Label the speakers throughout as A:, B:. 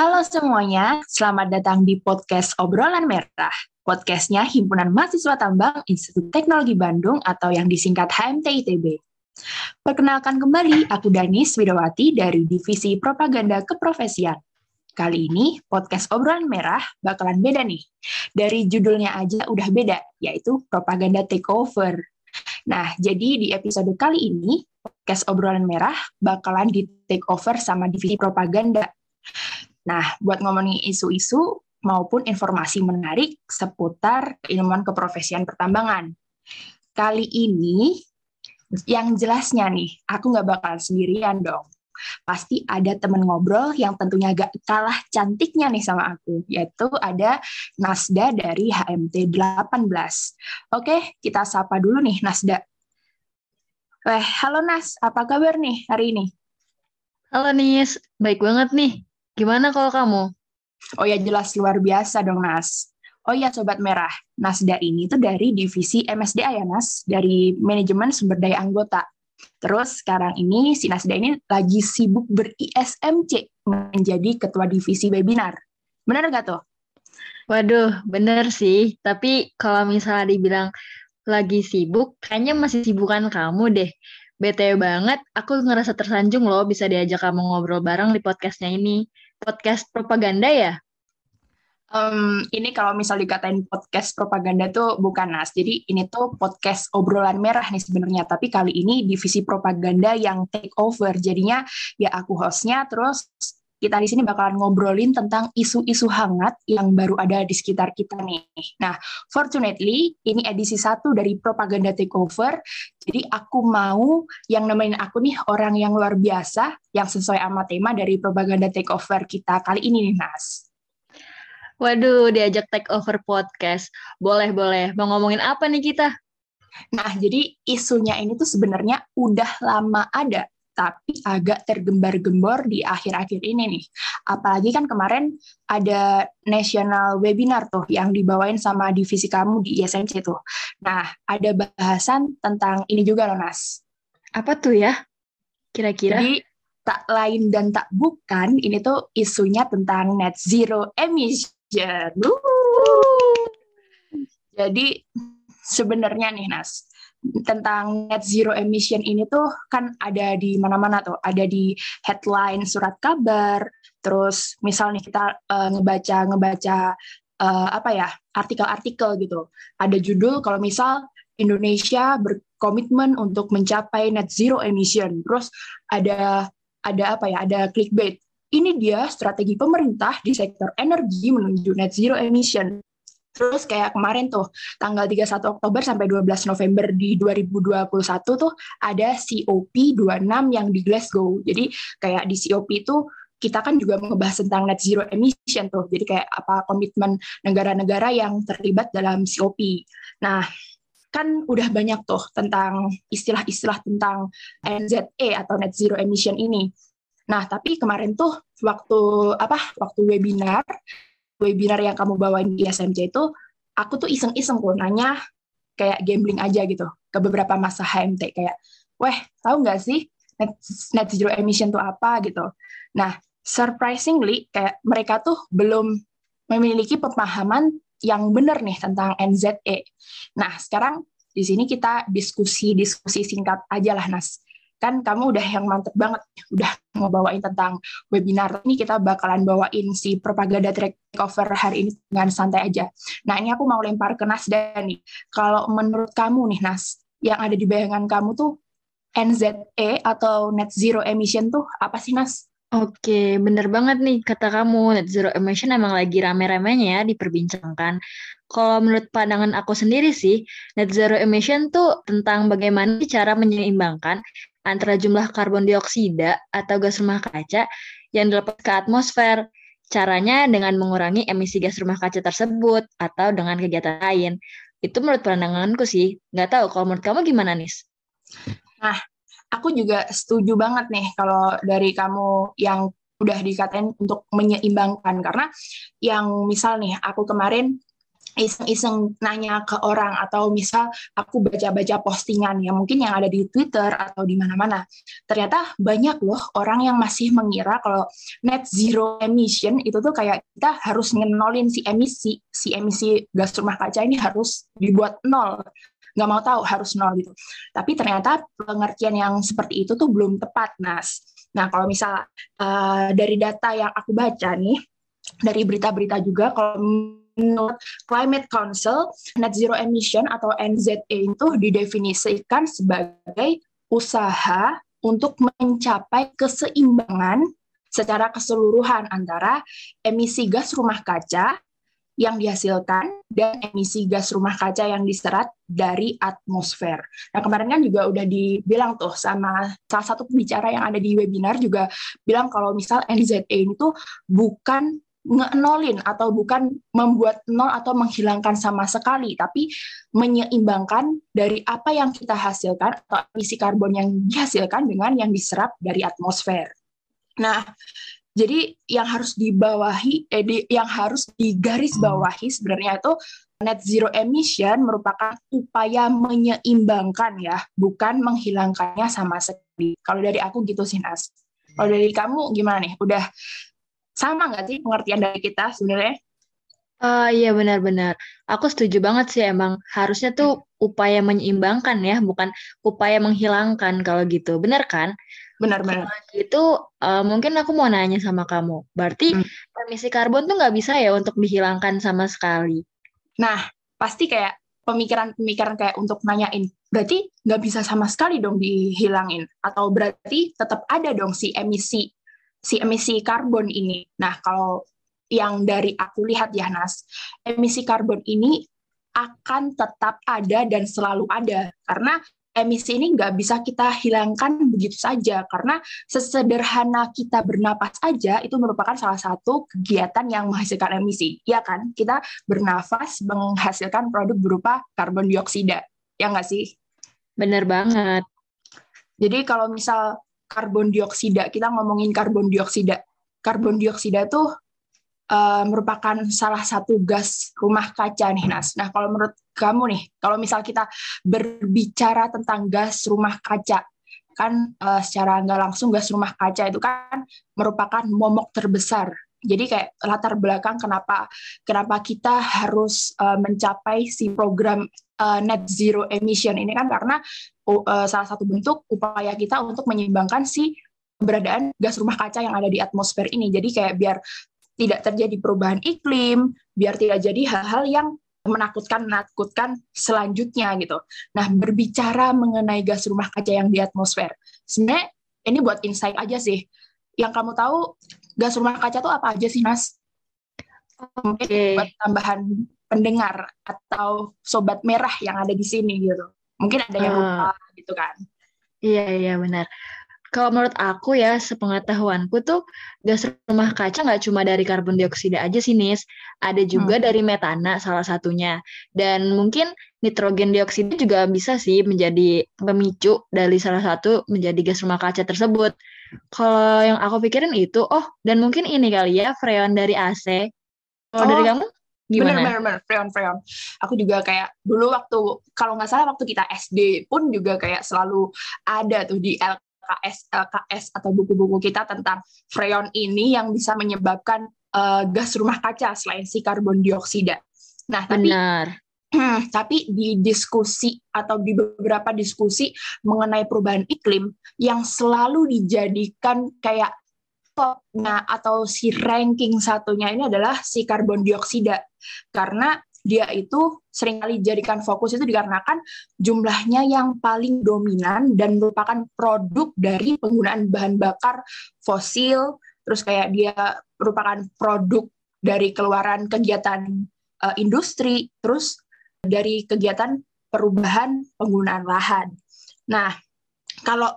A: Halo semuanya, selamat datang di podcast Obrolan Merah. Podcastnya Himpunan Mahasiswa Tambang Institut Teknologi Bandung atau yang disingkat HMT ITB. Perkenalkan kembali, aku Danis Widowati dari Divisi Propaganda Keprofesian. Kali ini podcast Obrolan Merah bakalan beda nih. Dari judulnya aja udah beda, yaitu Propaganda Takeover. Nah, jadi di episode kali ini, podcast Obrolan Merah bakalan di takeover sama divisi propaganda. Nah, buat ngomongin isu-isu maupun informasi menarik seputar keilmuan keprofesian pertambangan. Kali ini, yang jelasnya nih, aku nggak bakal sendirian dong. Pasti ada temen ngobrol yang tentunya gak kalah cantiknya nih sama aku, yaitu ada Nasda dari HMT 18. Oke, kita sapa dulu nih Nasda. Eh, halo Nas, apa kabar nih hari ini?
B: Halo Nis, baik banget nih. Gimana kalau kamu?
A: Oh ya jelas luar biasa dong Nas. Oh ya Sobat Merah, Nasda ini tuh dari divisi MSDA ya Nas, dari Manajemen Sumber Daya Anggota. Terus sekarang ini si Nasda ini lagi sibuk ber-ISMC menjadi ketua divisi webinar. Benar nggak tuh?
B: Waduh, bener sih. Tapi kalau misalnya dibilang lagi sibuk, kayaknya masih sibukan kamu deh. BTW banget, aku ngerasa tersanjung loh bisa diajak kamu ngobrol bareng di podcastnya ini podcast propaganda ya?
A: Um, ini kalau misal dikatain podcast propaganda tuh bukan Nas. Jadi ini tuh podcast obrolan merah nih sebenarnya. Tapi kali ini divisi propaganda yang take over. Jadinya ya aku hostnya terus kita di sini bakalan ngobrolin tentang isu-isu hangat yang baru ada di sekitar kita nih. Nah, fortunately ini edisi satu dari Propaganda Takeover. Jadi aku mau yang nemenin aku nih orang yang luar biasa yang sesuai sama tema dari Propaganda Takeover kita kali ini nih, Nas.
B: Waduh, diajak takeover podcast. Boleh, boleh. Mau ngomongin apa nih kita?
A: Nah, jadi isunya ini tuh sebenarnya udah lama ada tapi agak tergembar-gembor di akhir-akhir ini nih. Apalagi kan kemarin ada national webinar tuh yang dibawain sama divisi kamu di ISMC tuh. Nah, ada bahasan tentang ini juga loh, Nas.
B: Apa tuh ya? Kira-kira?
A: Jadi, tak lain dan tak bukan, ini tuh isunya tentang net zero emission. Jadi, sebenarnya nih, Nas, tentang net zero emission ini tuh kan ada di mana-mana tuh, ada di headline surat kabar, terus misalnya kita uh, ngebaca ngebaca uh, apa ya artikel-artikel gitu, ada judul kalau misal Indonesia berkomitmen untuk mencapai net zero emission, terus ada ada apa ya, ada clickbait. Ini dia strategi pemerintah di sektor energi menuju net zero emission. Terus kayak kemarin tuh tanggal 31 Oktober sampai 12 November di 2021 tuh ada COP26 yang di Glasgow. Jadi kayak di COP itu kita kan juga ngebahas tentang net zero emission tuh. Jadi kayak apa komitmen negara-negara yang terlibat dalam COP. Nah, kan udah banyak tuh tentang istilah-istilah tentang NZE atau net zero emission ini. Nah, tapi kemarin tuh waktu apa? Waktu webinar webinar yang kamu bawain di SMC itu, aku tuh iseng-iseng tuh nanya kayak gambling aja gitu ke beberapa masa HMT kayak, weh tahu nggak sih net, net zero emission tuh apa gitu. Nah, surprisingly kayak mereka tuh belum memiliki pemahaman yang benar nih tentang NZE. Nah, sekarang di sini kita diskusi-diskusi singkat aja lah, Nas kan kamu udah yang mantep banget, udah mau bawain tentang webinar. Ini kita bakalan bawain si propaganda track cover hari ini dengan santai aja. Nah ini aku mau lempar ke Nas dan nih. Kalau menurut kamu nih Nas, yang ada di bayangan kamu tuh NZE atau net zero emission tuh apa sih Nas?
B: Oke, bener banget nih kata kamu. Net zero emission emang lagi rame-ramenya ya diperbincangkan. Kalau menurut pandangan aku sendiri sih, net zero emission tuh tentang bagaimana cara menyeimbangkan antara jumlah karbon dioksida atau gas rumah kaca yang dilepas ke atmosfer. Caranya dengan mengurangi emisi gas rumah kaca tersebut atau dengan kegiatan lain. Itu menurut pandanganku sih. Nggak tahu kalau menurut kamu gimana, Nis?
A: Nah, aku juga setuju banget nih kalau dari kamu yang udah dikatain untuk menyeimbangkan. Karena yang misal nih, aku kemarin iseng-iseng nanya ke orang atau misal aku baca-baca postingan yang mungkin yang ada di Twitter atau di mana-mana. Ternyata banyak loh orang yang masih mengira kalau net zero emission itu tuh kayak kita harus ngenolin si emisi, si emisi gas rumah kaca ini harus dibuat nol. Nggak mau tahu harus nol gitu. Tapi ternyata pengertian yang seperti itu tuh belum tepat, Nas. Nah, kalau misal uh, dari data yang aku baca nih, dari berita-berita juga, kalau menurut Climate Council, net zero emission atau NZE itu didefinisikan sebagai usaha untuk mencapai keseimbangan secara keseluruhan antara emisi gas rumah kaca yang dihasilkan dan emisi gas rumah kaca yang diserat dari atmosfer. Nah kemarin kan juga udah dibilang tuh sama salah satu pembicara yang ada di webinar juga bilang kalau misal NZE ini tuh bukan ngenolin atau bukan membuat nol atau menghilangkan sama sekali, tapi menyeimbangkan dari apa yang kita hasilkan atau emisi karbon yang dihasilkan dengan yang diserap dari atmosfer. Nah, jadi yang harus dibawahi, eh, di, yang harus digarisbawahi sebenarnya itu net zero emission merupakan upaya menyeimbangkan ya, bukan menghilangkannya sama sekali. Kalau dari aku gitu sih Nas. Kalau dari kamu gimana nih? Udah sama nggak sih pengertian dari kita sebenarnya?
B: Uh, iya benar-benar. Aku setuju banget sih emang harusnya tuh upaya menyeimbangkan ya, bukan upaya menghilangkan kalau gitu. Benar kan?
A: Benar-benar.
B: Itu uh, mungkin aku mau nanya sama kamu. Berarti hmm. emisi karbon tuh nggak bisa ya untuk dihilangkan sama sekali.
A: Nah, pasti kayak pemikiran-pemikiran kayak untuk nanyain, berarti nggak bisa sama sekali dong dihilangin? Atau berarti tetap ada dong si emisi si emisi karbon ini. Nah, kalau yang dari aku lihat ya Nas, emisi karbon ini akan tetap ada dan selalu ada karena emisi ini nggak bisa kita hilangkan begitu saja. Karena sesederhana kita bernapas aja itu merupakan salah satu kegiatan yang menghasilkan emisi. Ya kan? Kita bernafas menghasilkan produk berupa karbon dioksida. Ya nggak sih?
B: Bener banget.
A: Jadi kalau misal karbon dioksida. Kita ngomongin karbon dioksida. Karbon dioksida tuh uh, merupakan salah satu gas rumah kaca nih Nas. Nah kalau menurut kamu nih, kalau misal kita berbicara tentang gas rumah kaca, kan uh, secara nggak langsung gas rumah kaca itu kan merupakan momok terbesar jadi kayak latar belakang kenapa kenapa kita harus uh, mencapai si program uh, net zero emission ini kan karena uh, salah satu bentuk upaya kita untuk menyeimbangkan si keberadaan gas rumah kaca yang ada di atmosfer ini. Jadi kayak biar tidak terjadi perubahan iklim, biar tidak jadi hal-hal yang menakutkan menakutkan selanjutnya gitu. Nah, berbicara mengenai gas rumah kaca yang di atmosfer. Sebenarnya ini buat insight aja sih. Yang kamu tahu gas rumah kaca tuh apa aja sih, Nas? Mungkin okay. buat tambahan pendengar atau sobat merah yang ada di sini gitu. Mungkin ada yang lupa uh, gitu kan.
B: Iya, iya benar. Kalau menurut aku ya, sepengetahuanku tuh gas rumah kaca nggak cuma dari karbon dioksida aja sih, Nis. Ada juga hmm. dari metana salah satunya. Dan mungkin nitrogen dioksida juga bisa sih menjadi pemicu dari salah satu menjadi gas rumah kaca tersebut. Kalau yang aku pikirin itu, oh, dan mungkin ini kali ya, freon dari AC. Kalau oh, dari kamu? Gimana?
A: Bener, bener, freon, freon. Aku juga kayak dulu waktu, kalau nggak salah waktu kita SD pun juga kayak selalu ada tuh di LKS, LKS atau buku-buku kita tentang freon ini yang bisa menyebabkan uh, gas rumah kaca selain si karbon dioksida. Nah, tapi Benar. Hmm, tapi di diskusi atau di beberapa diskusi mengenai perubahan iklim yang selalu dijadikan kayak topnya atau si ranking satunya ini adalah si karbon dioksida karena dia itu sering kali dijadikan fokus itu dikarenakan jumlahnya yang paling dominan dan merupakan produk dari penggunaan bahan bakar fosil terus kayak dia merupakan produk dari keluaran kegiatan uh, industri terus dari kegiatan perubahan penggunaan lahan. Nah, kalau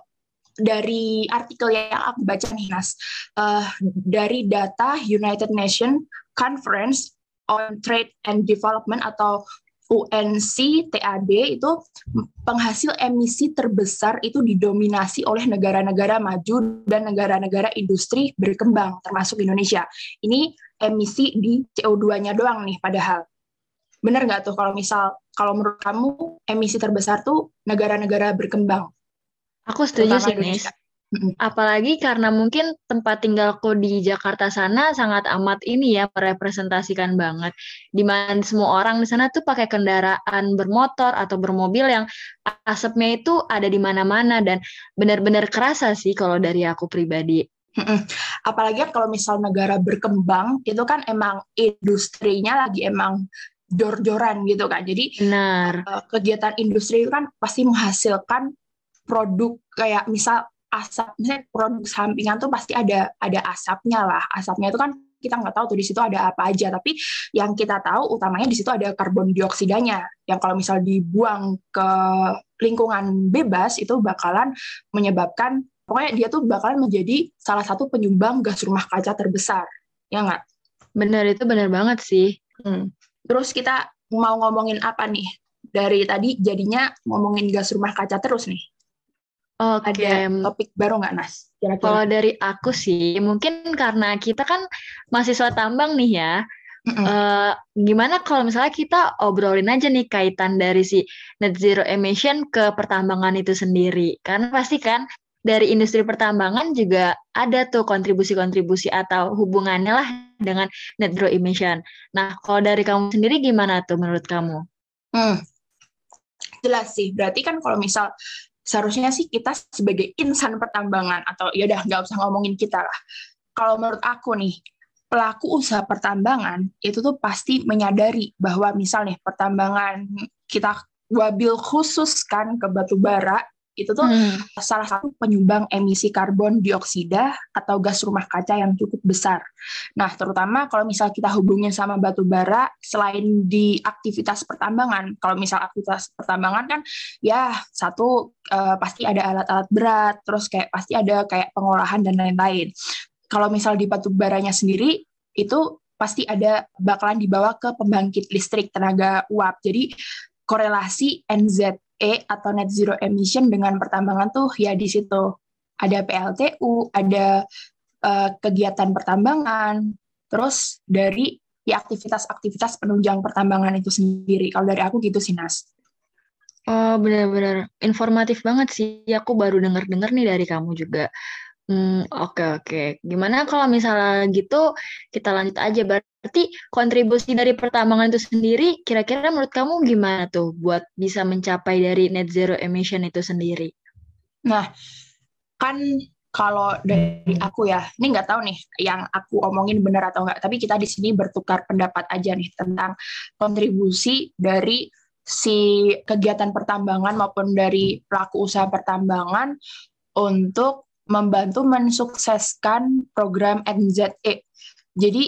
A: dari artikel yang aku baca nih Nas, uh, dari data United Nations Conference on Trade and Development atau UNC TAD itu penghasil emisi terbesar itu didominasi oleh negara-negara maju dan negara-negara industri berkembang termasuk Indonesia. Ini emisi di CO2-nya doang nih padahal. bener nggak tuh kalau misal kalau menurut kamu emisi terbesar tuh negara-negara berkembang?
B: Aku setuju sih, Nis. Apalagi karena mungkin tempat tinggalku di Jakarta sana sangat amat ini ya merepresentasikan banget. Di mana semua orang di sana tuh pakai kendaraan bermotor atau bermobil yang asapnya itu ada di mana-mana dan benar-benar kerasa sih kalau dari aku pribadi.
A: Apalagi kalau misal negara berkembang itu kan emang industrinya lagi emang jor-joran gitu kan. Jadi
B: Benar.
A: Eh, kegiatan industri itu kan pasti menghasilkan produk kayak misal asap. Misalnya produk sampingan tuh pasti ada ada asapnya lah. Asapnya itu kan kita nggak tahu tuh di situ ada apa aja tapi yang kita tahu utamanya di situ ada karbon dioksidanya yang kalau misal dibuang ke lingkungan bebas itu bakalan menyebabkan pokoknya dia tuh bakalan menjadi salah satu penyumbang gas rumah kaca terbesar. Ya nggak?
B: Benar itu benar banget sih.
A: Hmm. terus kita mau ngomongin apa nih? Dari tadi jadinya ngomongin gas rumah kaca terus nih
B: Oke.
A: Ada topik baru nggak, Nas?
B: Kira-kira. Kalau dari aku sih, mungkin karena kita kan mahasiswa tambang nih ya. Mm -mm. Uh, gimana kalau misalnya kita obrolin aja nih kaitan dari si net zero emission ke pertambangan itu sendiri? Karena pasti kan dari industri pertambangan juga ada tuh kontribusi-kontribusi atau hubungannya lah dengan net zero emission. Nah, kalau dari kamu sendiri gimana tuh menurut kamu?
A: Hmm, jelas sih. Berarti kan kalau misal seharusnya sih kita sebagai insan pertambangan atau ya udah nggak usah ngomongin kita lah. Kalau menurut aku nih pelaku usaha pertambangan itu tuh pasti menyadari bahwa misalnya pertambangan kita wabil khusus kan ke batu bara itu tuh hmm. salah satu penyumbang emisi karbon dioksida atau gas rumah kaca yang cukup besar. Nah, terutama kalau misal kita hubungin sama batu bara, selain di aktivitas pertambangan, kalau misal aktivitas pertambangan kan ya satu uh, pasti ada alat-alat berat, terus kayak pasti ada kayak pengolahan dan lain-lain. Kalau misal di batu baranya sendiri itu pasti ada bakalan dibawa ke pembangkit listrik tenaga uap. Jadi korelasi NZ E atau net zero emission dengan pertambangan tuh ya di situ ada PLTU, ada uh, kegiatan pertambangan, terus dari ya aktivitas-aktivitas penunjang pertambangan itu sendiri. Kalau dari aku gitu sih Nas.
B: Oh benar-benar informatif banget sih. Aku baru dengar-dengar nih dari kamu juga. Hmm, oke oke. Gimana kalau misalnya gitu kita lanjut aja berarti kontribusi dari pertambangan itu sendiri kira-kira menurut kamu gimana tuh buat bisa mencapai dari net zero emission itu sendiri?
A: Nah, kan kalau dari aku ya, ini nggak tahu nih yang aku omongin benar atau enggak, tapi kita di sini bertukar pendapat aja nih tentang kontribusi dari si kegiatan pertambangan maupun dari pelaku usaha pertambangan untuk membantu mensukseskan program NZE. Jadi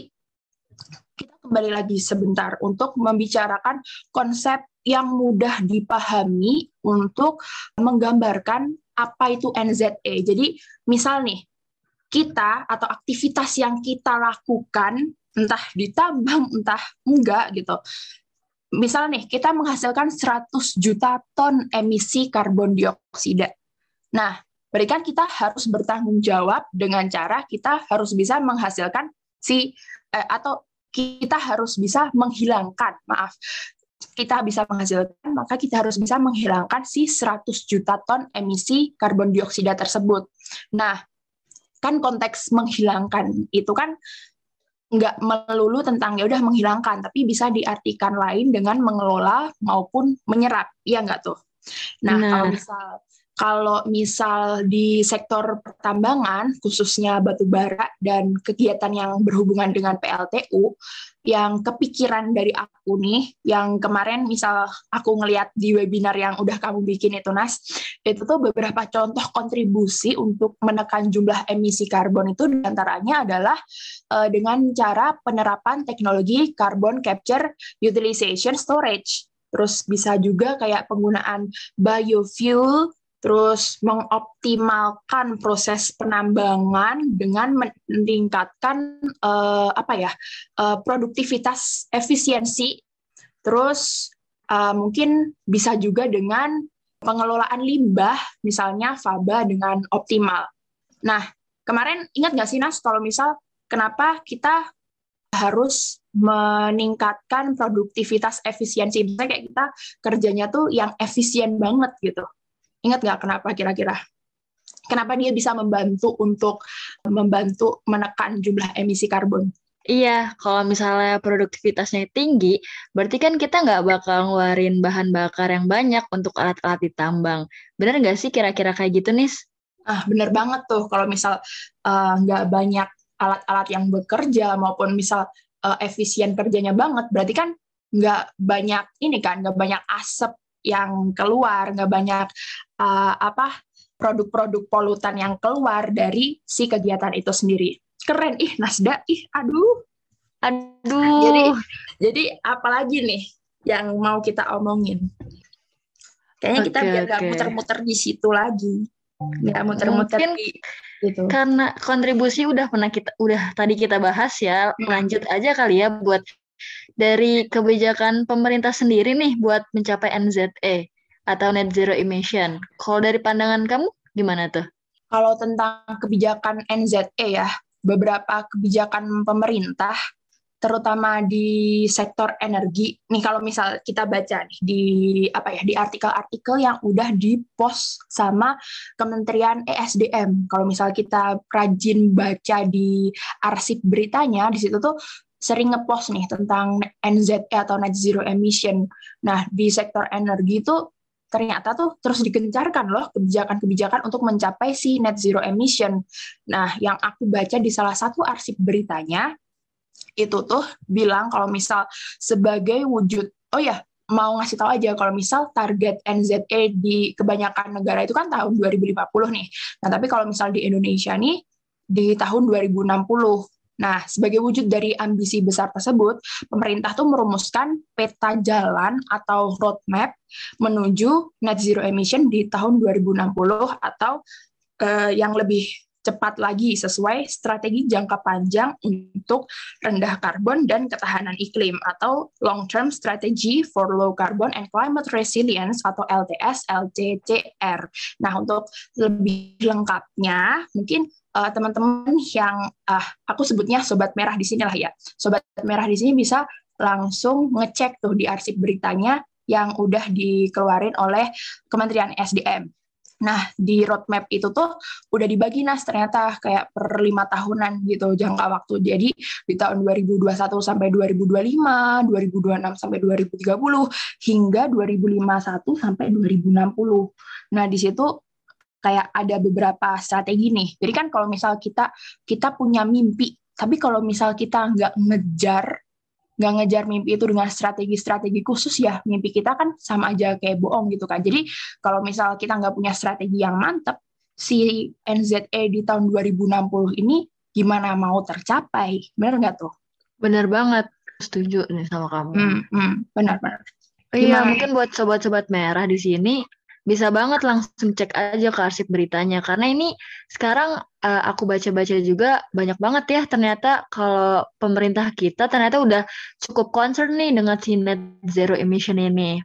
A: kita kembali lagi sebentar untuk membicarakan konsep yang mudah dipahami untuk menggambarkan apa itu NZE. Jadi misal nih, kita atau aktivitas yang kita lakukan, entah ditambang, entah enggak gitu, misal nih kita menghasilkan 100 juta ton emisi karbon dioksida. Nah, berarti kan kita harus bertanggung jawab dengan cara kita harus bisa menghasilkan si eh, atau kita harus bisa menghilangkan maaf kita bisa menghasilkan maka kita harus bisa menghilangkan si 100 juta ton emisi karbon dioksida tersebut. Nah, kan konteks menghilangkan itu kan nggak melulu tentang ya udah menghilangkan, tapi bisa diartikan lain dengan mengelola maupun menyerap, iya nggak tuh? Nah, nah, kalau misal kalau misal di sektor pertambangan, khususnya batu bara dan kegiatan yang berhubungan dengan PLTU, yang kepikiran dari aku nih, yang kemarin misal aku ngeliat di webinar yang udah kamu bikin itu Nas, itu tuh beberapa contoh kontribusi untuk menekan jumlah emisi karbon itu di antaranya adalah uh, dengan cara penerapan teknologi carbon capture utilization storage. Terus bisa juga kayak penggunaan biofuel terus mengoptimalkan proses penambangan dengan meningkatkan uh, apa ya uh, produktivitas efisiensi terus uh, mungkin bisa juga dengan pengelolaan limbah misalnya faba dengan optimal. Nah kemarin ingat nggak sih Nas kalau misal kenapa kita harus meningkatkan produktivitas efisiensi. Misalnya kayak kita kerjanya tuh yang efisien banget gitu. Ingat nggak kenapa kira-kira? Kenapa dia bisa membantu untuk membantu menekan jumlah emisi karbon?
B: Iya, kalau misalnya produktivitasnya tinggi, berarti kan kita nggak bakal ngeluarin bahan bakar yang banyak untuk alat-alat di tambang. Bener nggak sih kira-kira kayak gitu, Nis?
A: Ah, bener banget tuh. Kalau misal uh, nggak banyak alat-alat yang bekerja maupun misal uh, efisien kerjanya banget, berarti kan nggak banyak ini kan, nggak banyak asap yang keluar, nggak banyak uh, apa produk-produk polutan yang keluar dari si kegiatan itu sendiri. Keren. Ih Nasda ih aduh.
B: Aduh.
A: Jadi jadi apalagi nih yang mau kita omongin? Kayaknya kita okay, biar nggak okay. muter-muter di situ lagi. Nggak muter-muter di
B: gitu. karena kontribusi udah pernah kita udah tadi kita bahas ya hmm. lanjut aja kali ya buat dari kebijakan pemerintah sendiri nih buat mencapai NZE atau net zero emission. Kalau dari pandangan kamu gimana tuh?
A: Kalau tentang kebijakan NZE ya, beberapa kebijakan pemerintah terutama di sektor energi. Nih kalau misal kita baca nih di apa ya di artikel-artikel yang udah dipost sama Kementerian ESDM. Kalau misal kita rajin baca di arsip beritanya di situ tuh sering ngepost nih tentang NZE atau net zero emission. Nah, di sektor energi itu ternyata tuh terus digencarkan loh kebijakan-kebijakan untuk mencapai si net zero emission. Nah, yang aku baca di salah satu arsip beritanya itu tuh bilang kalau misal sebagai wujud oh ya mau ngasih tahu aja kalau misal target NZE di kebanyakan negara itu kan tahun 2050 nih. Nah, tapi kalau misal di Indonesia nih di tahun 2060. Nah, sebagai wujud dari ambisi besar tersebut, pemerintah tuh merumuskan peta jalan atau roadmap menuju net zero emission di tahun 2060 atau uh, yang lebih cepat lagi sesuai strategi jangka panjang untuk rendah karbon dan ketahanan iklim atau long term strategy for low carbon and climate resilience atau LTS LCCR. Nah, untuk lebih lengkapnya mungkin uh, teman-teman yang uh, aku sebutnya sobat merah di sini lah ya. Sobat merah di sini bisa langsung ngecek tuh di arsip beritanya yang udah dikeluarin oleh Kementerian SDM. Nah, di roadmap itu tuh udah dibagi nas ternyata kayak per lima tahunan gitu jangka waktu. Jadi di tahun 2021 sampai 2025, 2026 sampai 2030, hingga 2051 sampai 2060. Nah, di situ kayak ada beberapa strategi nih. Jadi kan kalau misal kita kita punya mimpi, tapi kalau misal kita nggak ngejar nggak ngejar mimpi itu dengan strategi-strategi khusus ya mimpi kita kan sama aja kayak bohong gitu kan. Jadi kalau misal kita nggak punya strategi yang mantep si NZE di tahun 2060 ini gimana? Mau tercapai? Benar nggak tuh?
B: Benar banget. Setuju nih sama kamu.
A: Hmm, hmm, benar benar
B: Iya, mungkin buat sobat-sobat merah di sini bisa banget langsung cek aja ke arsip beritanya karena ini sekarang uh, aku baca-baca juga banyak banget ya ternyata kalau pemerintah kita ternyata udah cukup concern nih dengan si net zero emission ini.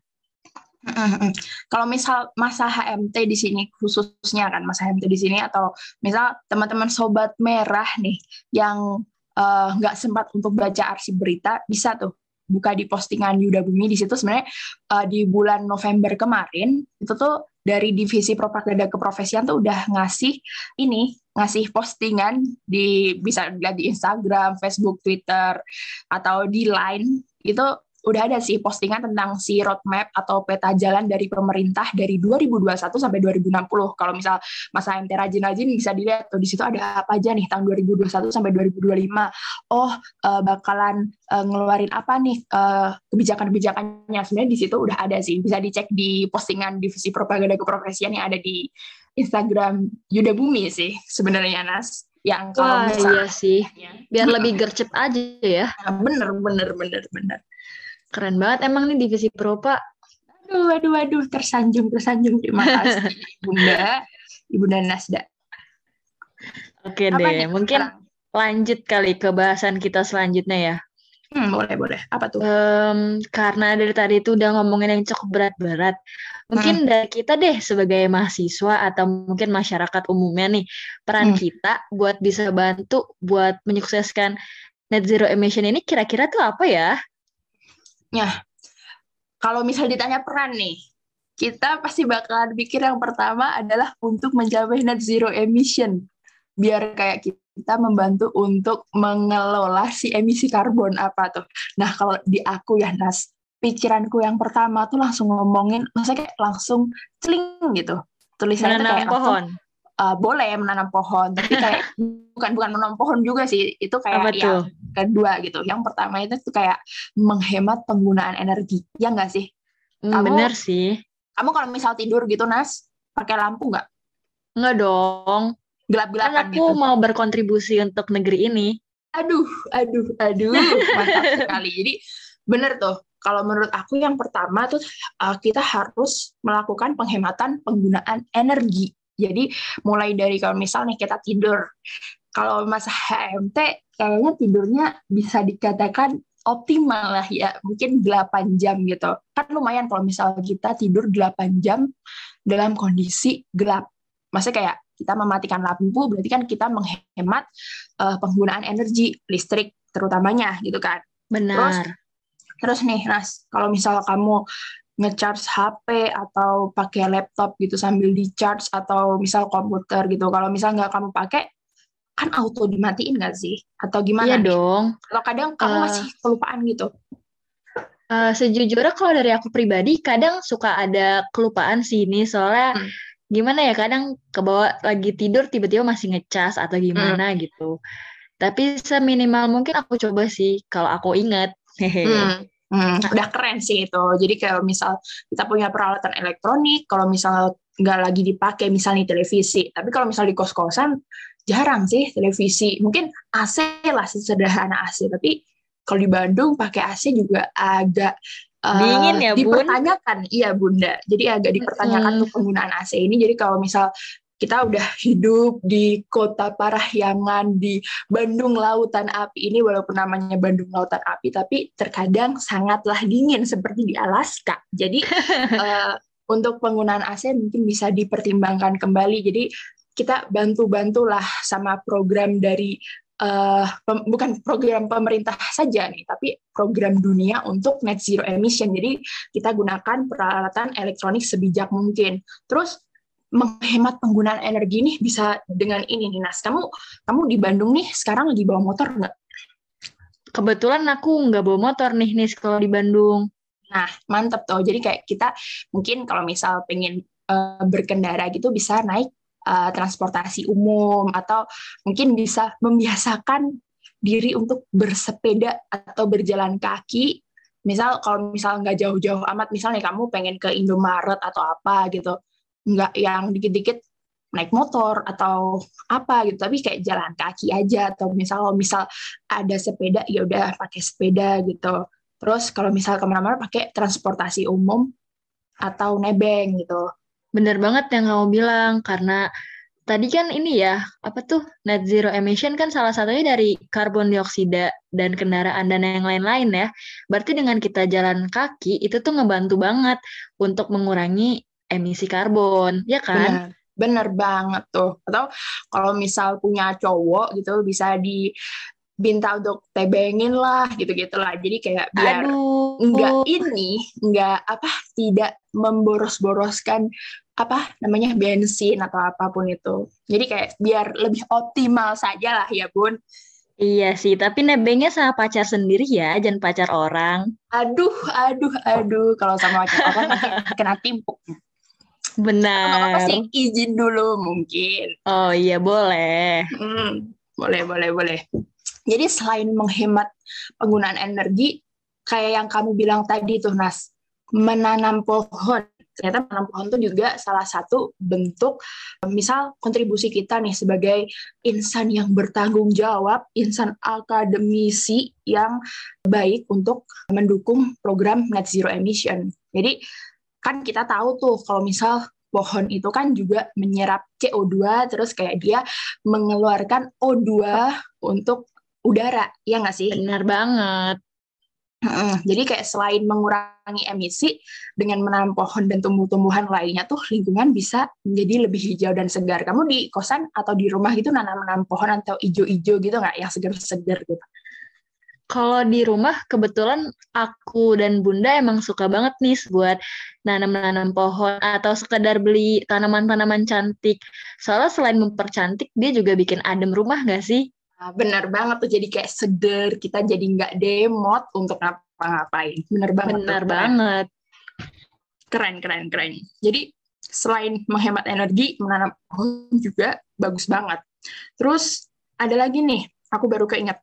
A: Kalau misal masa HMT di sini khususnya kan masa HMT di sini atau misal teman-teman sobat merah nih yang eh, nggak uh, sempat untuk baca arsip berita bisa tuh buka di postingan Yuda Bumi di situ sebenarnya uh, di bulan November kemarin itu tuh dari divisi propaganda keprofesian tuh udah ngasih ini ngasih postingan di bisa dilihat di Instagram, Facebook, Twitter atau di Line itu udah ada sih postingan tentang si roadmap atau peta jalan dari pemerintah dari 2021 sampai 2060. Kalau misal masa MT rajin-rajin bisa dilihat tuh di situ ada apa aja nih tahun 2021 sampai 2025. Oh, uh, bakalan uh, ngeluarin apa nih uh, kebijakan-kebijakannya. Sebenarnya di situ udah ada sih. Bisa dicek di postingan divisi propaganda keprofesian yang ada di Instagram Yuda Bumi sih sebenarnya Nas
B: yang kalau Wah, iya sih biar lebih gercep aja ya
A: bener bener bener bener
B: Keren banget emang nih divisi Propa.
A: Aduh, aduh, aduh, tersanjung, tersanjung. Terima kasih, Bunda, Ibunda Nasda.
B: Oke Apa deh, mungkin sekarang? lanjut kali ke bahasan kita selanjutnya ya.
A: Hmm, boleh, boleh. Apa tuh?
B: Um, karena dari tadi itu udah ngomongin yang cukup berat-berat. Mungkin hmm. dari kita deh sebagai mahasiswa atau mungkin masyarakat umumnya nih, peran hmm. kita buat bisa bantu buat menyukseskan net zero emission ini kira-kira tuh apa ya?
A: Ya, kalau misal ditanya peran nih, kita pasti bakalan pikir yang pertama adalah untuk mencapai net zero emission. Biar kayak kita membantu untuk mengelola si emisi karbon apa tuh. Nah, kalau di aku ya, Nas, pikiranku yang pertama tuh langsung ngomongin, maksudnya kayak langsung celing gitu. Tulisannya kayak
B: pohon.
A: langsung, uh, boleh menanam pohon, tapi kayak bukan bukan menanam pohon juga sih. Itu kayak
B: Apa
A: yang
B: tuh?
A: kedua gitu. Yang pertama itu tuh kayak menghemat penggunaan energi. Ya enggak sih?
B: Hmm,
A: Kamu-
B: bener sih.
A: Kamu kalau misal tidur gitu, Nas, pakai lampu nggak?
B: Enggak dong. Kan
A: Gelap-gelapan
B: aku
A: gitu.
B: mau berkontribusi untuk negeri ini.
A: Aduh, aduh, aduh, mantap sekali. Jadi bener tuh, kalau menurut aku yang pertama tuh uh, kita harus melakukan penghematan penggunaan energi. Jadi mulai dari kalau misal nih kita tidur, kalau masa HMT kayaknya tidurnya bisa dikatakan optimal lah ya, mungkin 8 jam gitu. Kan lumayan kalau misal kita tidur 8 jam dalam kondisi gelap. Maksudnya kayak kita mematikan lampu, berarti kan kita menghemat uh, penggunaan energi listrik terutamanya gitu kan.
B: Benar.
A: Terus nih, Nas, kalau misal kamu nge-charge HP atau pakai laptop gitu sambil di-charge atau misal komputer gitu, kalau misal nggak kamu pakai, kan auto dimatiin nggak sih? Atau gimana
B: iya
A: nih?
B: dong.
A: Kalau kadang kamu
B: Eh,
A: masih kelupaan gitu.
B: Eh, sejujurnya kalau dari aku pribadi kadang suka ada kelupaan sih ini soalnya
A: Hmm.
B: gimana ya kadang kebawa lagi tidur tiba-tiba masih ngecas atau gimana gitu. Tapi seminimal mungkin aku coba sih kalau aku ingat. Hehe.
A: Hmm. Hmm, udah keren sih itu. Jadi kalau misal kita punya peralatan elektronik, kalau misal nggak lagi dipakai, misalnya televisi. Tapi kalau misal di kos-kosan, jarang sih televisi. Mungkin AC lah, sesederhana AC. Tapi kalau di Bandung pakai AC juga agak eh,
B: Dingin ya, Bun?
A: dipertanyakan. Iya, Bunda. Jadi agak dipertanyakan
B: Mm-mm.
A: tuh penggunaan AC ini. Jadi kalau misal kita udah hidup di kota Parahyangan di Bandung Lautan Api ini walaupun namanya Bandung Lautan Api tapi terkadang sangatlah dingin seperti di Alaska. Jadi eh, untuk penggunaan AC mungkin bisa dipertimbangkan kembali. Jadi kita bantu-bantulah sama program dari eh, pem- bukan program pemerintah saja nih, tapi program dunia untuk net zero emission. Jadi kita gunakan peralatan elektronik sebijak mungkin. Terus menghemat penggunaan energi nih bisa dengan ini nih Nas. Kamu kamu di Bandung nih sekarang lagi bawa motor nggak?
B: Kebetulan aku nggak bawa motor nih nih kalau di Bandung.
A: Nah, mantep tuh. Jadi kayak kita mungkin kalau misal pengen eh, berkendara gitu bisa naik eh, transportasi umum atau mungkin bisa membiasakan diri untuk bersepeda atau berjalan kaki. Misal kalau misal nggak jauh-jauh amat, misalnya kamu pengen ke Indomaret atau apa gitu, nggak yang dikit-dikit naik motor atau apa gitu, tapi kayak jalan kaki aja atau misal kalau misal ada sepeda ya udah pakai sepeda gitu. Terus kalau misal ke mana-mana pakai transportasi umum atau nebeng gitu.
B: Bener banget yang kamu bilang karena tadi kan ini ya apa tuh net zero emission kan salah satunya dari karbon dioksida dan kendaraan dan yang lain-lain ya. Berarti dengan kita jalan kaki itu tuh ngebantu banget untuk mengurangi emisi karbon, ya kan?
A: Bener, bener banget tuh. Atau kalau misal punya cowok gitu bisa diminta untuk tebengin lah gitu-gitu lah. Jadi kayak biar
B: Aduh,
A: nggak ini, nggak apa, tidak memboros-boroskan apa namanya bensin atau apa pun itu. Jadi kayak biar lebih optimal saja lah ya Bun.
B: iya sih. Tapi nebengnya sama pacar sendiri ya, jangan pacar orang.
A: Aduh, aduh, aduh. Kalau sama pacar orang kena timpuk.
B: Benar.
A: sih izin dulu mungkin.
B: Oh iya boleh.
A: Hmm, boleh, boleh, boleh. Jadi selain menghemat penggunaan energi, kayak yang kamu bilang tadi tuh, Nas, menanam pohon. Ternyata menanam pohon itu juga salah satu bentuk, misal kontribusi kita nih sebagai insan yang bertanggung jawab, insan akademisi yang baik untuk mendukung program net zero emission. Jadi kan kita tahu tuh kalau misal pohon itu kan juga menyerap CO2 terus kayak dia mengeluarkan O2 untuk udara, ya nggak sih?
B: Benar banget.
A: Heeh. Jadi kayak selain mengurangi emisi dengan menanam pohon dan tumbuh-tumbuhan lainnya tuh lingkungan bisa menjadi lebih hijau dan segar. Kamu di kosan atau di rumah gitu nanam-nanam pohon atau ijo-ijo gitu nggak yang segar-segar gitu?
B: Kalau di rumah kebetulan aku dan Bunda emang suka banget nih buat nanam-nanam pohon atau sekedar beli tanaman-tanaman cantik. Soalnya selain mempercantik, dia juga bikin adem rumah nggak sih?
A: Nah, bener banget tuh, jadi kayak seger, kita jadi nggak demot untuk ngapa-ngapain. Bener banget.
B: Bener tuh, banget.
A: Keren, keren, keren. Jadi selain menghemat energi, menanam pohon juga bagus banget. Terus ada lagi nih, aku baru keinget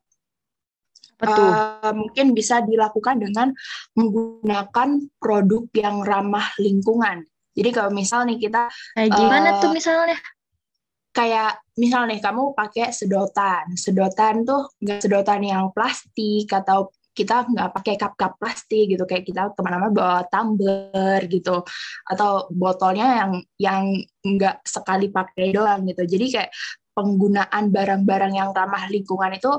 A: Betul. Uh, mungkin bisa dilakukan dengan menggunakan produk yang ramah lingkungan. Jadi kalau misal nih kita
B: kayak gimana uh, tuh misalnya?
A: Kayak misal nih kamu pakai sedotan, sedotan tuh nggak sedotan yang plastik atau kita nggak pakai cup-cup plastik gitu kayak kita ke mana-mana bawa tumbler gitu atau botolnya yang yang nggak sekali pakai doang gitu jadi kayak penggunaan barang-barang yang ramah lingkungan itu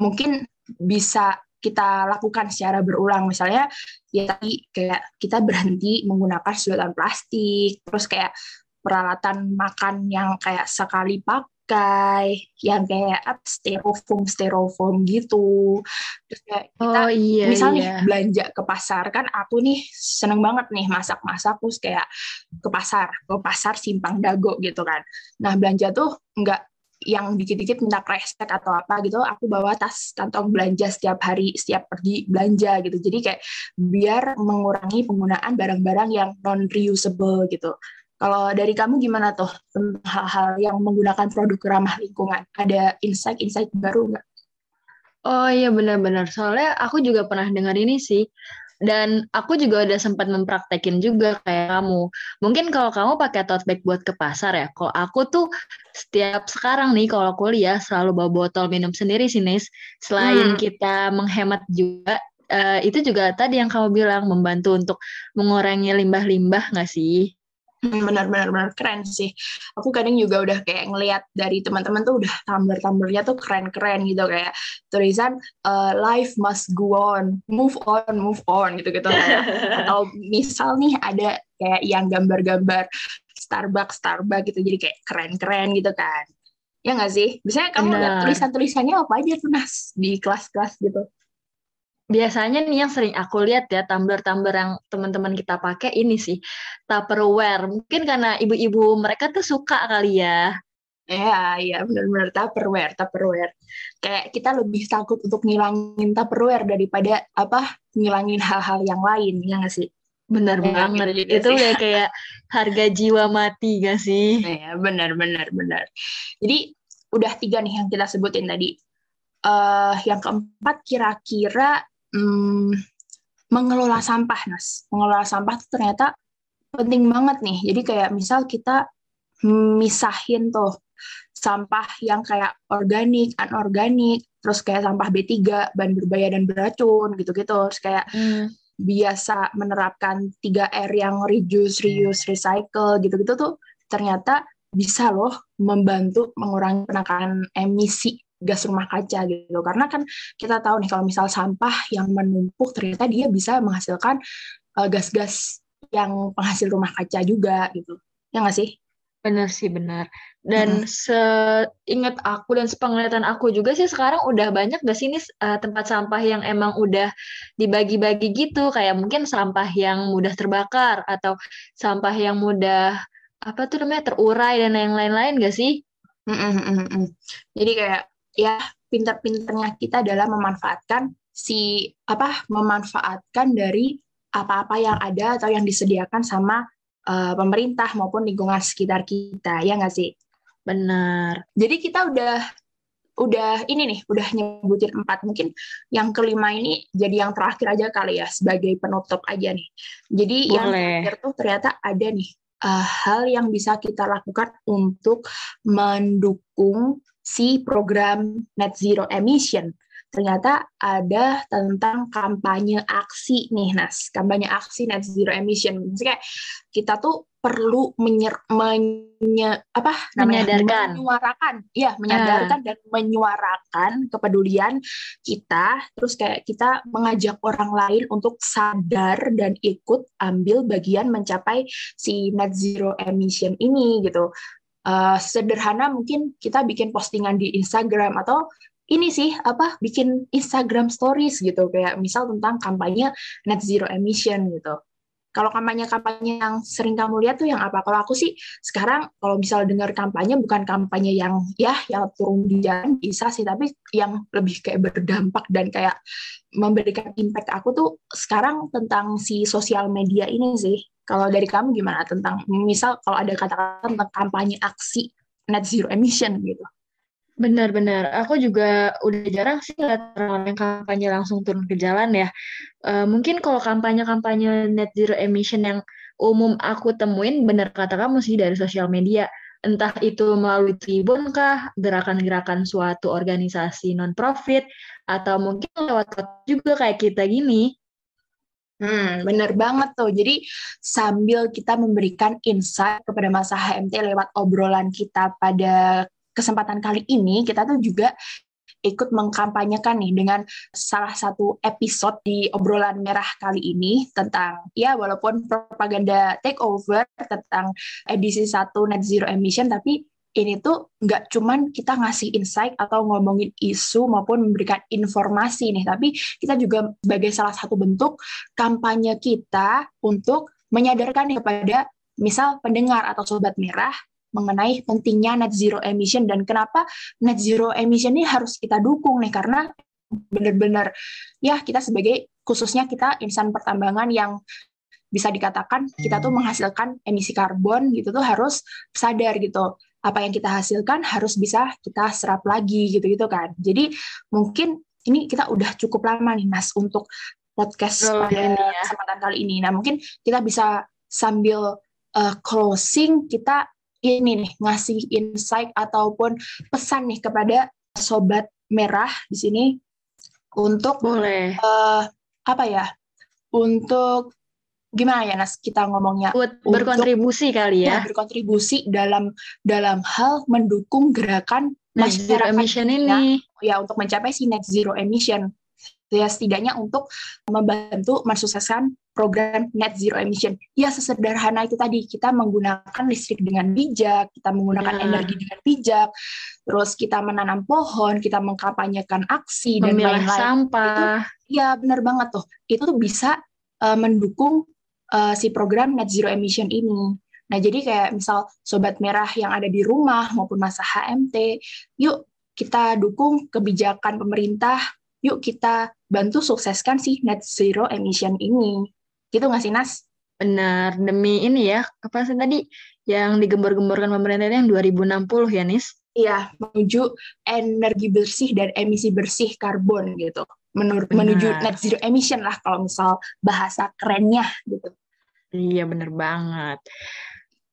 A: mungkin bisa kita lakukan secara berulang. Misalnya ya tadi kayak kita berhenti menggunakan sedotan plastik terus kayak peralatan makan yang kayak sekali pakai yang kayak styrofoam styrofoam gitu. Terus kayak kita oh, iya, misalnya iya. belanja ke pasar kan aku nih seneng banget nih masak-masak terus kayak ke pasar ke pasar simpang dago gitu kan. Nah belanja tuh nggak yang dikit-dikit minta kresek atau apa gitu aku bawa tas kantong belanja setiap hari setiap pergi belanja gitu. Jadi kayak biar mengurangi penggunaan barang-barang yang non reusable gitu. Kalau dari kamu gimana tuh hal-hal yang menggunakan produk ramah lingkungan? Ada insight-insight baru nggak?
B: Oh iya benar-benar. Soalnya aku juga pernah dengar ini sih dan aku juga udah sempat mempraktekin juga kayak kamu. Mungkin kalau kamu pakai tote bag buat ke pasar ya. Kalau aku tuh setiap sekarang nih kalau kuliah selalu bawa botol minum sendiri sih, Nis. Selain hmm. kita menghemat juga, uh, itu juga tadi yang kamu bilang membantu untuk mengurangi limbah-limbah nggak sih?
A: Benar-benar benar keren sih. Aku kadang juga udah kayak ngelihat dari teman-teman tuh udah tumbler-tumblernya tuh keren-keren gitu kayak tulisan uh, life must go on, move on, move on gitu-gitu kayak atau misal nih ada kayak yang gambar-gambar Starbucks Starbucks gitu jadi kayak keren-keren gitu kan. Ya nggak sih? Biasanya kamu lihat tulisan-tulisannya apa aja tuh Nas di kelas-kelas gitu?
B: Biasanya nih yang sering aku lihat ya tumbler-tumbler yang teman-teman kita pakai ini sih Tupperware. Mungkin karena ibu-ibu mereka tuh suka kali ya.
A: Iya, iya benar-benar Tupperware, Tupperware. Kayak kita lebih takut untuk ngilangin Tupperware daripada apa ngilangin hal-hal yang lain, ya nggak sih?
B: Benar ya, banget. Gitu itu udah kayak harga jiwa mati gak sih?
A: Iya, benar benar benar. Jadi udah tiga nih yang kita sebutin tadi. Uh, yang keempat kira-kira hmm, mengelola sampah, Nas. Mengelola sampah itu ternyata penting banget nih. Jadi kayak misal kita misahin tuh sampah yang kayak organik, anorganik, terus kayak sampah B3, bahan berbahaya dan beracun gitu-gitu. Terus kayak hmm. biasa menerapkan 3R yang reduce, reuse, recycle gitu-gitu tuh ternyata bisa loh membantu mengurangi penekanan emisi gas rumah kaca gitu. Karena kan kita tahu nih kalau misal sampah yang menumpuk ternyata dia bisa menghasilkan eh, gas-gas yang penghasil rumah kaca juga gitu. Ya nggak sih?
B: Benar sih benar. Dan hmm. seingat aku dan sepenglihatan aku juga sih sekarang udah banyak gak sih nih uh, tempat sampah yang emang udah dibagi-bagi gitu? Kayak mungkin sampah yang mudah terbakar atau sampah yang mudah apa tuh namanya terurai dan yang lain-lain gak sih?
A: Mm -mm, Jadi kayak ya pinter-pinternya kita dalam memanfaatkan si apa memanfaatkan dari apa-apa yang ada atau yang disediakan sama uh, pemerintah maupun lingkungan sekitar kita ya nggak sih?
B: Benar.
A: Jadi kita udah udah ini nih udah nyebutin empat. Mungkin yang kelima ini jadi yang terakhir aja kali ya sebagai penutup aja nih. Jadi Boleh. yang terakhir tuh ternyata ada nih uh, hal yang bisa kita lakukan untuk mendukung si program net zero emission. Ternyata ada tentang kampanye aksi nih Nas. Kampanye aksi net zero emission. Maksudnya kita tuh perlu menyer, menye, apa namanya?
B: Menyadarkan.
A: Menyuarakan. Ya menyadarkan dan menyuarakan kepedulian kita. Terus kayak kita mengajak orang lain untuk sadar dan ikut ambil bagian mencapai si net zero emission ini gitu uh, sederhana mungkin kita bikin postingan di Instagram atau ini sih apa bikin Instagram stories gitu kayak misal tentang kampanye net zero emission gitu. Kalau kampanye-kampanye yang sering kamu lihat tuh yang apa? Kalau aku sih sekarang kalau misal dengar kampanye bukan kampanye yang ya yang turun di jalan bisa sih, tapi yang lebih kayak berdampak dan kayak memberikan impact aku tuh sekarang tentang si sosial media ini sih. Kalau dari kamu gimana tentang misal kalau ada kata-kata tentang kampanye aksi net zero emission gitu?
B: Benar-benar. Aku juga udah jarang sih lihat orang yang kampanye langsung turun ke jalan ya. Uh, mungkin kalau kampanye-kampanye net zero emission yang umum aku temuin, benar kata kamu sih dari sosial media. Entah itu melalui Tribun kah, gerakan-gerakan suatu organisasi non-profit, atau mungkin lewat juga kayak kita gini.
A: Hmm, bener banget tuh. Jadi sambil kita memberikan insight kepada masa HMT lewat obrolan kita pada kesempatan kali ini kita tuh juga ikut mengkampanyekan nih dengan salah satu episode di obrolan merah kali ini tentang ya walaupun propaganda takeover tentang edisi satu net zero emission tapi ini tuh nggak cuman kita ngasih insight atau ngomongin isu maupun memberikan informasi nih, tapi kita juga sebagai salah satu bentuk kampanye kita untuk menyadarkan kepada misal pendengar atau sobat merah mengenai pentingnya net zero emission dan kenapa net zero emission ini harus kita dukung nih karena benar-benar ya kita sebagai khususnya kita insan pertambangan yang bisa dikatakan kita tuh menghasilkan emisi karbon gitu tuh harus sadar gitu. Apa yang kita hasilkan harus bisa kita serap lagi gitu gitu kan. Jadi mungkin ini kita udah cukup lama nih Mas untuk podcast oh, pada ya. kesempatan kali ini. Nah mungkin kita bisa sambil uh, closing kita ini nih ngasih insight ataupun pesan nih kepada sobat merah di sini untuk
B: boleh.
A: uh, apa ya untuk gimana ya Nas kita ngomongnya?
B: Buat berkontribusi kali ya.
A: ya berkontribusi dalam dalam hal mendukung gerakan
B: net zero emission ini.
A: ya untuk mencapai si net zero emission. Ya setidaknya untuk membantu mensukseskan program net zero emission. Ya sesederhana itu tadi kita menggunakan listrik dengan bijak, kita menggunakan nah. energi dengan bijak, terus kita menanam pohon, kita mengkampanyekan aksi dan lain-lain.
B: sampah.
A: Itu, ya benar banget tuh. Itu tuh bisa uh, mendukung uh, si program net zero emission ini. Nah, jadi kayak misal sobat merah yang ada di rumah maupun masa HMT, yuk kita dukung kebijakan pemerintah yuk kita bantu sukseskan si net zero emission ini. Gitu nggak sih, Nas?
B: Benar, demi ini ya, apa sih tadi yang digembor-gemborkan pemerintah yang 2060 ya, Nis?
A: Iya, menuju energi bersih dan emisi bersih karbon gitu. Menur menuju net zero emission lah kalau misal bahasa kerennya gitu.
B: Iya, bener banget.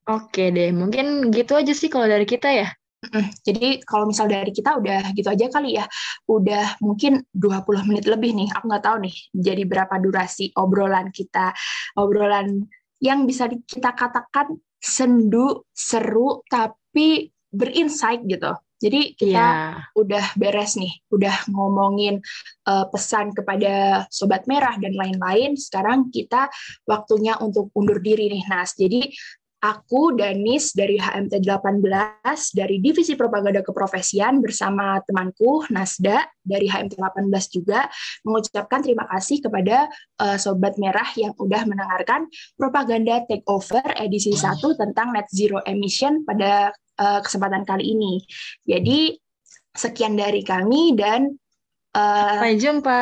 B: Oke deh, mungkin gitu aja sih kalau dari kita ya.
A: Jadi kalau misal dari kita udah gitu aja kali ya, udah mungkin 20 menit lebih nih, aku nggak tahu nih jadi berapa durasi obrolan kita, obrolan yang bisa kita katakan sendu, seru, tapi berinsight gitu. Jadi kita yeah. udah beres nih, udah ngomongin uh, pesan kepada sobat merah dan lain-lain. Sekarang kita waktunya untuk undur diri nih, Nas. Jadi Aku, Danis, dari HMT 18, dari Divisi Propaganda Keprofesian, bersama temanku, Nasda, dari HMT 18 juga, mengucapkan terima kasih kepada uh, Sobat Merah yang udah mendengarkan Propaganda Takeover edisi 1 tentang Net Zero Emission pada uh, kesempatan kali ini. Jadi, sekian dari kami dan...
B: Uh, sampai jumpa.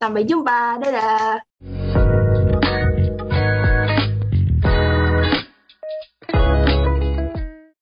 A: Sampai jumpa, dadah.